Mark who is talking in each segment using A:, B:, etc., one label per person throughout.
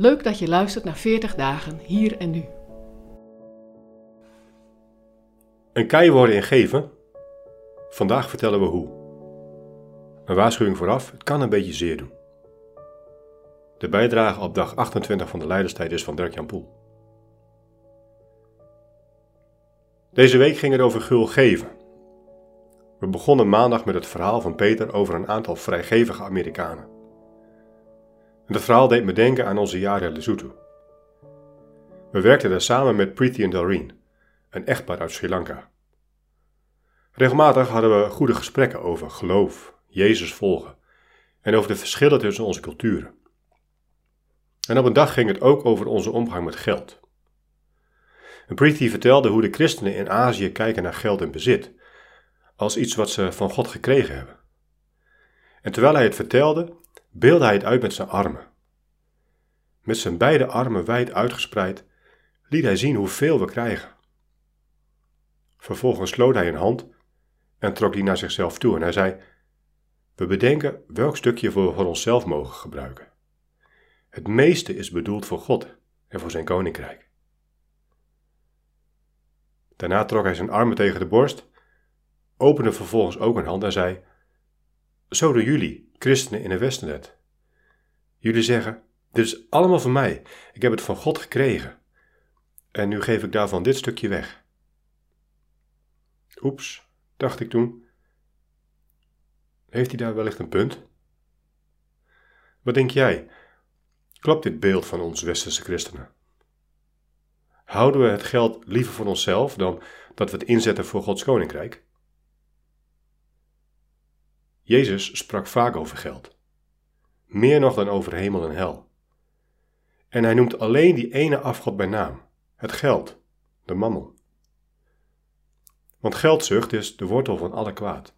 A: Leuk dat je luistert naar 40 dagen hier en nu.
B: Een kei worden in geven? Vandaag vertellen we hoe. Een waarschuwing vooraf, het kan een beetje zeer doen. De bijdrage op dag 28 van de Leiderstijd is van Dirk-Jan Poel. Deze week ging het over gul geven. We begonnen maandag met het verhaal van Peter over een aantal vrijgevige Amerikanen. En dat verhaal deed me denken aan onze jaren Lesotho. We werkten daar samen met Preeti en Doreen, een echtpaar uit Sri Lanka. Regelmatig hadden we goede gesprekken over geloof, Jezus volgen en over de verschillen tussen onze culturen. En op een dag ging het ook over onze omgang met geld. En Preeti vertelde hoe de christenen in Azië kijken naar geld en bezit, als iets wat ze van God gekregen hebben. En terwijl hij het vertelde, beelde hij het uit met zijn armen. Met zijn beide armen wijd uitgespreid liet hij zien hoeveel we krijgen. Vervolgens sloot hij een hand en trok die naar zichzelf toe en hij zei: We bedenken welk stukje we voor onszelf mogen gebruiken. Het meeste is bedoeld voor God en voor zijn koninkrijk. Daarna trok hij zijn armen tegen de borst, opende vervolgens ook een hand en zei: Zo doen jullie, christenen in de Westennet. Jullie zeggen: Dit is allemaal van mij, ik heb het van God gekregen. En nu geef ik daarvan dit stukje weg. Oeps, dacht ik toen. Heeft hij daar wellicht een punt? Wat denk jij? Klopt dit beeld van ons westerse christenen? Houden we het geld liever voor onszelf dan dat we het inzetten voor Gods koninkrijk? Jezus sprak vaak over geld, meer nog dan over hemel en hel. En hij noemt alleen die ene afgod bij naam, het geld, de mammon. Want geldzucht is de wortel van alle kwaad.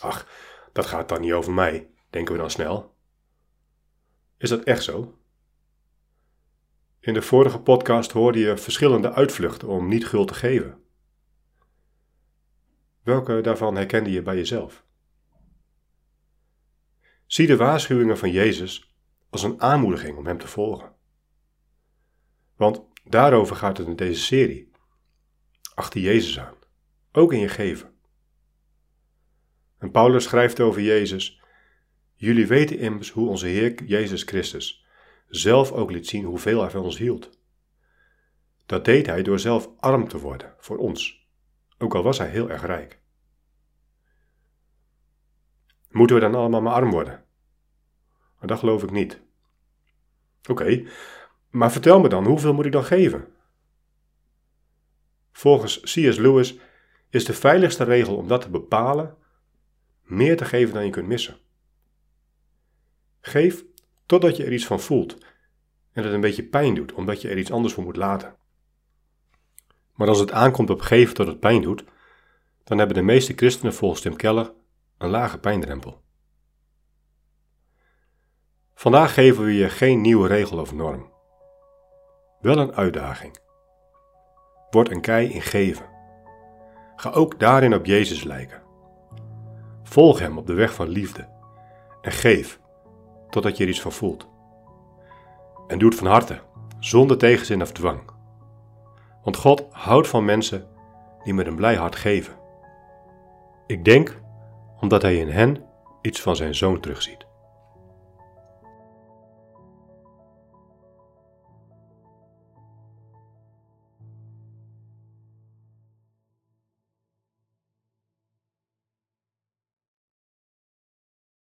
B: Ach, dat gaat dan niet over mij, denken we dan snel. Is dat echt zo? In de vorige podcast hoorde je verschillende uitvluchten om niet guld te geven. Welke daarvan herkende je bij jezelf? Zie de waarschuwingen van Jezus als een aanmoediging om Hem te volgen. Want daarover gaat het in deze serie. Achter Jezus aan, ook in je geven. En Paulus schrijft over Jezus: Jullie weten immers hoe onze Heer Jezus Christus zelf ook liet zien hoeveel hij van ons hield. Dat deed hij door zelf arm te worden voor ons, ook al was hij heel erg rijk. Moeten we dan allemaal maar arm worden? Dat geloof ik niet. Oké, maar vertel me dan, hoeveel moet ik dan geven? Volgens C.S. Lewis is de veiligste regel om dat te bepalen meer te geven dan je kunt missen. Geef totdat je er iets van voelt en het een beetje pijn doet omdat je er iets anders voor moet laten. Maar als het aankomt op geven tot het pijn doet, dan hebben de meeste christenen volgens Tim Keller een lage pijndrempel. Vandaag geven we je geen nieuwe regel of norm. Wel een uitdaging. Word een kei in geven. Ga ook daarin op Jezus lijken. Volg Hem op de weg van liefde en geef totdat je er iets van voelt. En doe het van harte, zonder tegenzin of dwang. Want God houdt van mensen die met een blij hart geven. Ik denk omdat Hij in hen iets van zijn zoon terugziet.